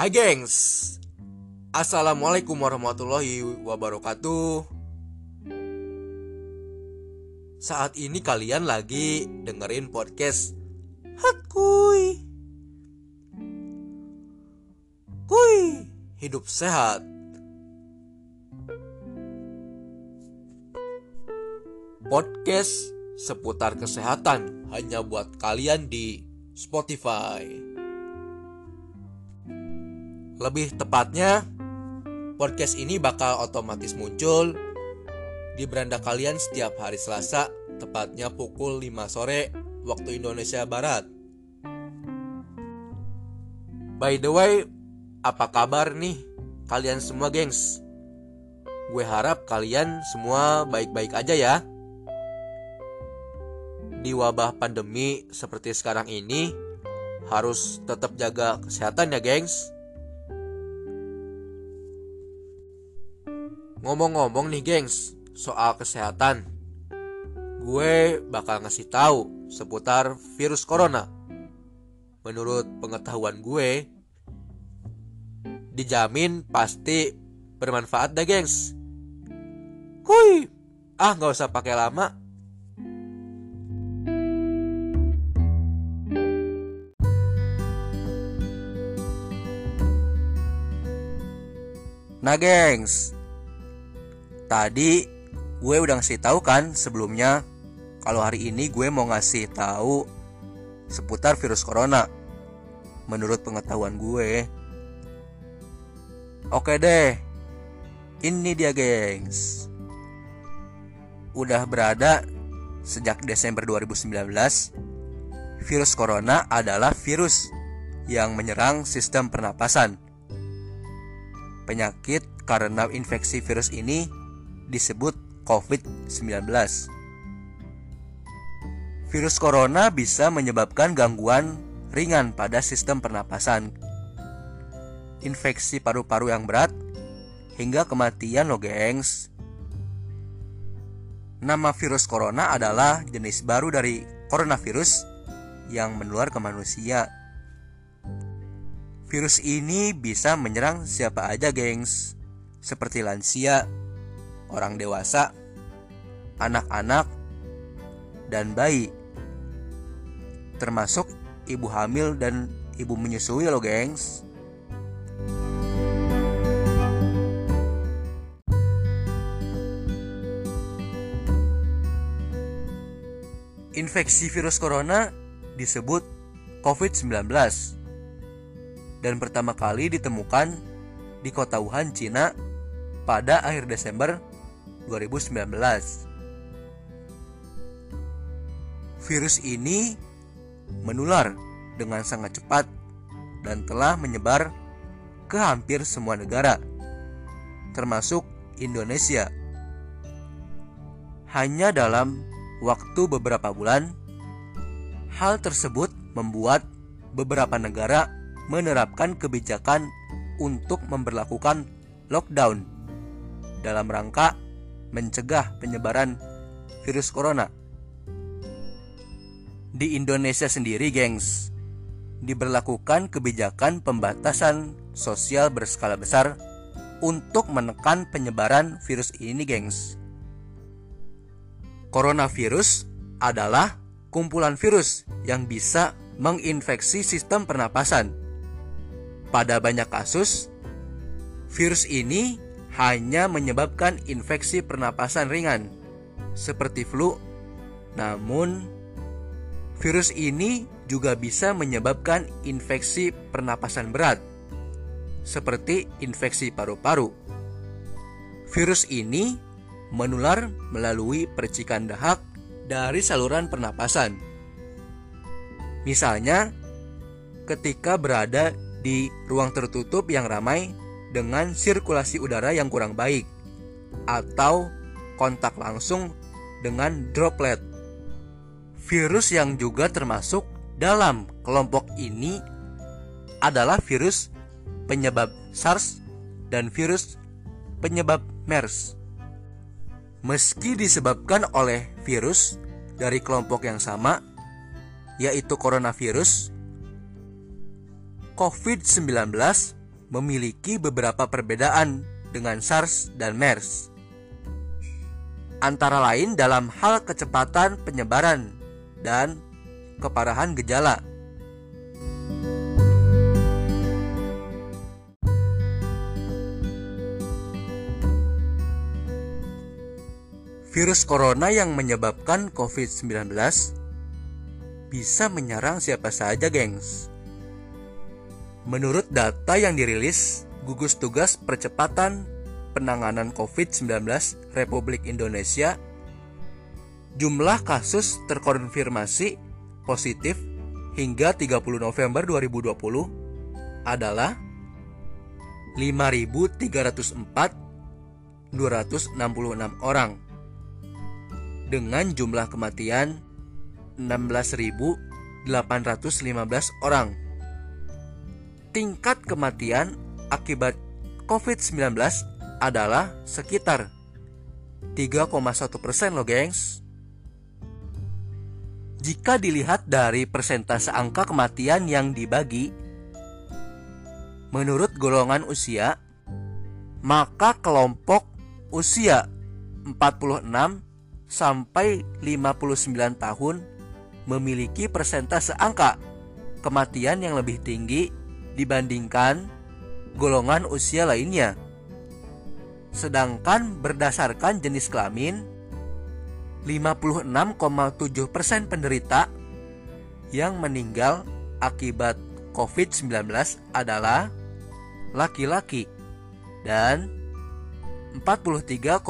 Hai gengs. Assalamualaikum warahmatullahi wabarakatuh. Saat ini kalian lagi dengerin podcast Hat kuy Kuy Hidup sehat. Podcast seputar kesehatan hanya buat kalian di Spotify. Lebih tepatnya, podcast ini bakal otomatis muncul di beranda kalian setiap hari Selasa, tepatnya pukul 5 sore waktu Indonesia Barat. By the way, apa kabar nih kalian semua, gengs? Gue harap kalian semua baik-baik aja ya di wabah pandemi seperti sekarang ini harus tetap jaga kesehatan ya, gengs. Ngomong-ngomong nih, gengs, soal kesehatan. Gue bakal ngasih tahu seputar virus corona. Menurut pengetahuan gue, dijamin pasti bermanfaat dah, gengs. Hui, ah nggak usah pakai lama, Nah, gengs. Tadi gue udah ngasih tahu kan sebelumnya kalau hari ini gue mau ngasih tahu seputar virus corona. Menurut pengetahuan gue. Oke deh. Ini dia, gengs. Udah berada sejak Desember 2019. Virus corona adalah virus yang menyerang sistem pernapasan Penyakit karena infeksi virus ini disebut COVID-19. Virus corona bisa menyebabkan gangguan ringan pada sistem pernapasan, infeksi paru-paru yang berat, hingga kematian lo gengs. Nama virus corona adalah jenis baru dari coronavirus yang menular ke manusia. Virus ini bisa menyerang siapa aja, gengs. Seperti lansia, orang dewasa, anak-anak, dan bayi. Termasuk ibu hamil dan ibu menyusui loh, gengs. Infeksi virus corona disebut COVID-19 dan pertama kali ditemukan di kota Wuhan, Cina pada akhir Desember 2019. Virus ini menular dengan sangat cepat dan telah menyebar ke hampir semua negara, termasuk Indonesia. Hanya dalam waktu beberapa bulan, hal tersebut membuat beberapa negara menerapkan kebijakan untuk memperlakukan lockdown dalam rangka mencegah penyebaran virus corona. Di Indonesia sendiri, gengs, diberlakukan kebijakan pembatasan sosial berskala besar untuk menekan penyebaran virus ini, gengs. Coronavirus adalah kumpulan virus yang bisa menginfeksi sistem pernapasan pada banyak kasus, virus ini hanya menyebabkan infeksi pernapasan ringan, seperti flu. Namun, virus ini juga bisa menyebabkan infeksi pernapasan berat, seperti infeksi paru-paru. Virus ini menular melalui percikan dahak dari saluran pernapasan. Misalnya, ketika berada di ruang tertutup yang ramai dengan sirkulasi udara yang kurang baik atau kontak langsung dengan droplet. Virus yang juga termasuk dalam kelompok ini adalah virus penyebab SARS dan virus penyebab MERS. Meski disebabkan oleh virus dari kelompok yang sama, yaitu coronavirus, COVID-19 memiliki beberapa perbedaan dengan SARS dan MERS. Antara lain dalam hal kecepatan penyebaran dan keparahan gejala. Virus corona yang menyebabkan COVID-19 bisa menyerang siapa saja, gengs. Menurut data yang dirilis Gugus Tugas Percepatan Penanganan COVID-19 Republik Indonesia, jumlah kasus terkonfirmasi positif hingga 30 November 2020 adalah 5.304 266 orang dengan jumlah kematian 16.815 orang. Tingkat kematian akibat COVID-19 adalah sekitar 3,1 persen loh gengs. Jika dilihat dari persentase angka kematian yang dibagi menurut golongan usia, maka kelompok usia 46 sampai 59 tahun memiliki persentase angka kematian yang lebih tinggi dibandingkan golongan usia lainnya. Sedangkan berdasarkan jenis kelamin, 56,7% penderita yang meninggal akibat COVID-19 adalah laki-laki dan 43,3%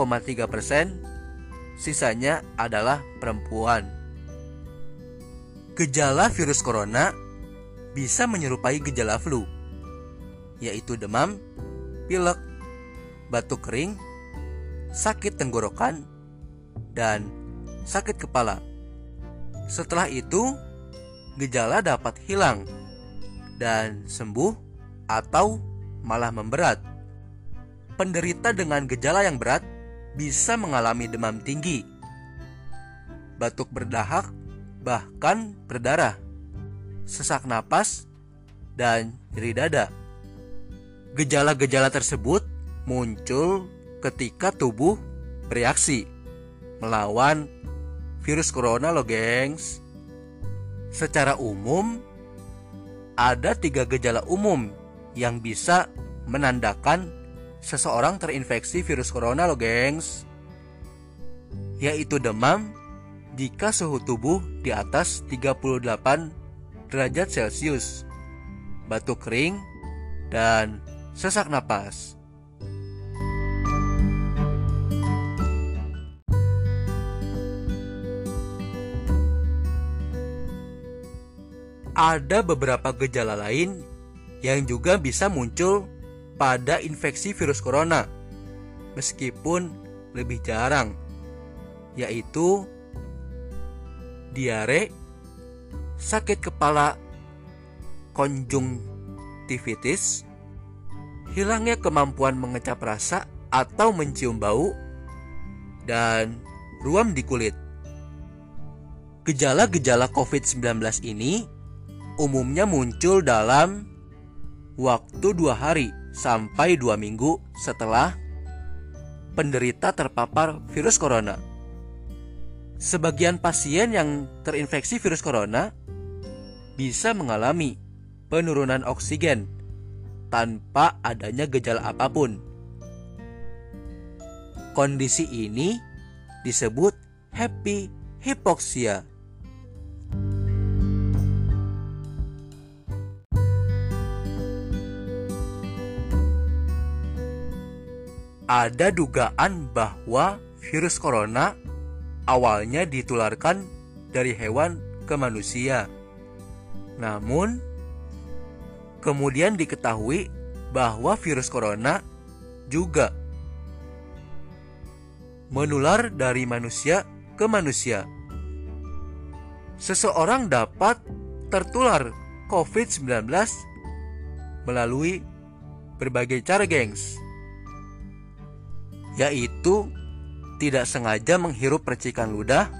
sisanya adalah perempuan. Gejala virus corona bisa menyerupai gejala flu, yaitu demam, pilek, batuk kering, sakit tenggorokan, dan sakit kepala. Setelah itu, gejala dapat hilang dan sembuh atau malah memberat. Penderita dengan gejala yang berat bisa mengalami demam tinggi, batuk berdahak, bahkan berdarah, sesak napas, dan nyeri dada. Gejala-gejala tersebut muncul ketika tubuh bereaksi melawan virus corona loh gengs. Secara umum, ada tiga gejala umum yang bisa menandakan seseorang terinfeksi virus corona loh gengs Yaitu demam jika suhu tubuh di atas 38 derajat celcius Batuk kering dan sesak napas. Ada beberapa gejala lain yang juga bisa muncul pada infeksi virus corona, meskipun lebih jarang, yaitu diare, sakit kepala, konjungtivitis, hilangnya kemampuan mengecap rasa atau mencium bau, dan ruam di kulit. Gejala-gejala COVID-19 ini umumnya muncul dalam waktu dua hari sampai dua minggu setelah penderita terpapar virus corona. Sebagian pasien yang terinfeksi virus corona bisa mengalami penurunan oksigen tanpa adanya gejala apa pun. Kondisi ini disebut happy hypoxia. ada dugaan bahwa virus corona awalnya ditularkan dari hewan ke manusia. Namun, kemudian diketahui bahwa virus corona juga menular dari manusia ke manusia. Seseorang dapat tertular COVID-19 melalui berbagai cara, gengs yaitu tidak sengaja menghirup percikan ludah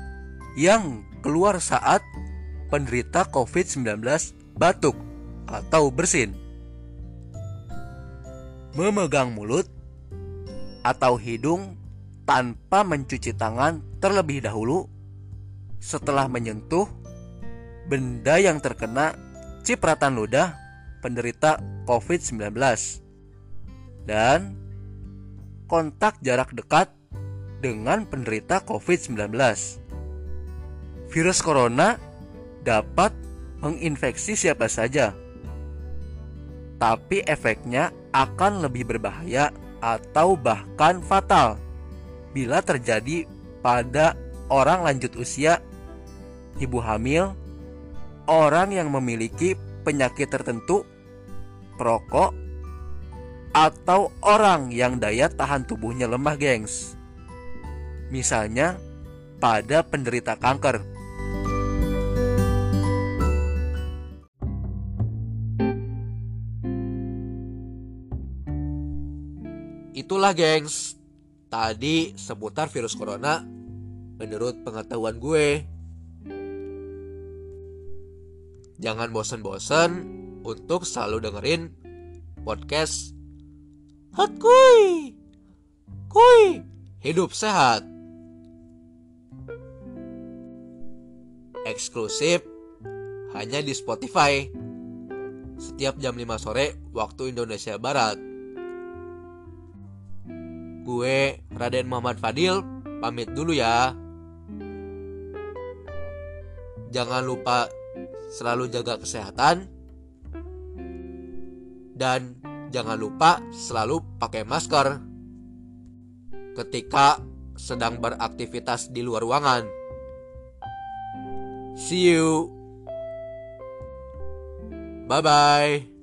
yang keluar saat penderita COVID-19 batuk atau bersin. memegang mulut atau hidung tanpa mencuci tangan terlebih dahulu setelah menyentuh benda yang terkena cipratan ludah penderita COVID-19 dan kontak jarak dekat dengan penderita COVID-19. Virus corona dapat menginfeksi siapa saja, tapi efeknya akan lebih berbahaya atau bahkan fatal bila terjadi pada orang lanjut usia, ibu hamil, orang yang memiliki penyakit tertentu, perokok, atau orang yang daya tahan tubuhnya lemah, gengs. Misalnya, pada penderita kanker. Itulah, gengs, tadi seputar virus corona menurut pengetahuan gue. Jangan bosan-bosan untuk selalu dengerin podcast Hat kuy. Kuy, hidup sehat. Eksklusif hanya di Spotify. Setiap jam 5 sore waktu Indonesia Barat. Gue Raden Muhammad Fadil pamit dulu ya. Jangan lupa selalu jaga kesehatan dan jangan lupa selalu pakai masker ketika sedang beraktivitas di luar ruangan. See you. Bye bye.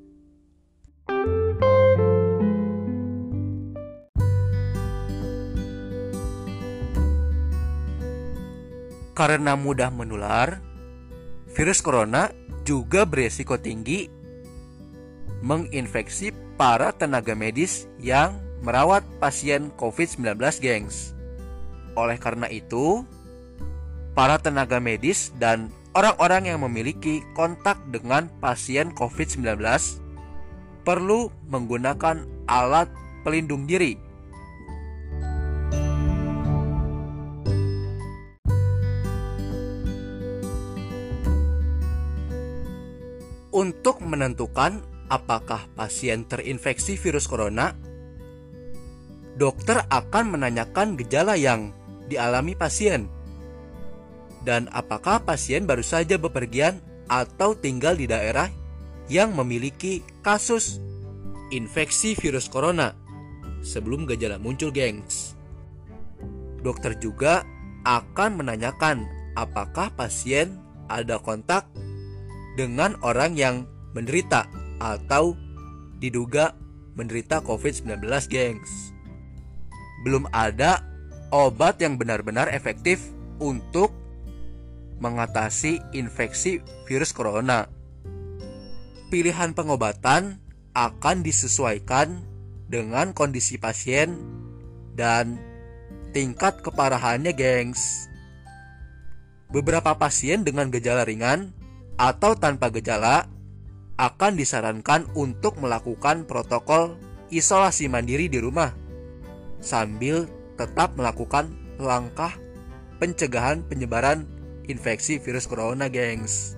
Karena mudah menular, virus corona juga beresiko tinggi menginfeksi para tenaga medis yang merawat pasien COVID-19, gengs. Oleh karena itu, para tenaga medis dan orang-orang yang memiliki kontak dengan pasien COVID-19 perlu menggunakan alat pelindung diri Untuk menentukan apakah pasien terinfeksi virus corona, dokter akan menanyakan gejala yang dialami pasien dan apakah pasien baru saja bepergian atau tinggal di daerah yang memiliki kasus infeksi virus corona sebelum gejala muncul, gengs. Dokter juga akan menanyakan apakah pasien ada kontak dengan orang yang menderita atau diduga menderita COVID-19, gengs. Belum ada obat yang benar-benar efektif untuk mengatasi infeksi virus corona. Pilihan pengobatan akan disesuaikan dengan kondisi pasien dan tingkat keparahannya, gengs. Beberapa pasien dengan gejala ringan atau tanpa gejala akan disarankan untuk melakukan protokol isolasi mandiri di rumah sambil tetap melakukan langkah pencegahan penyebaran infeksi virus corona, gengs.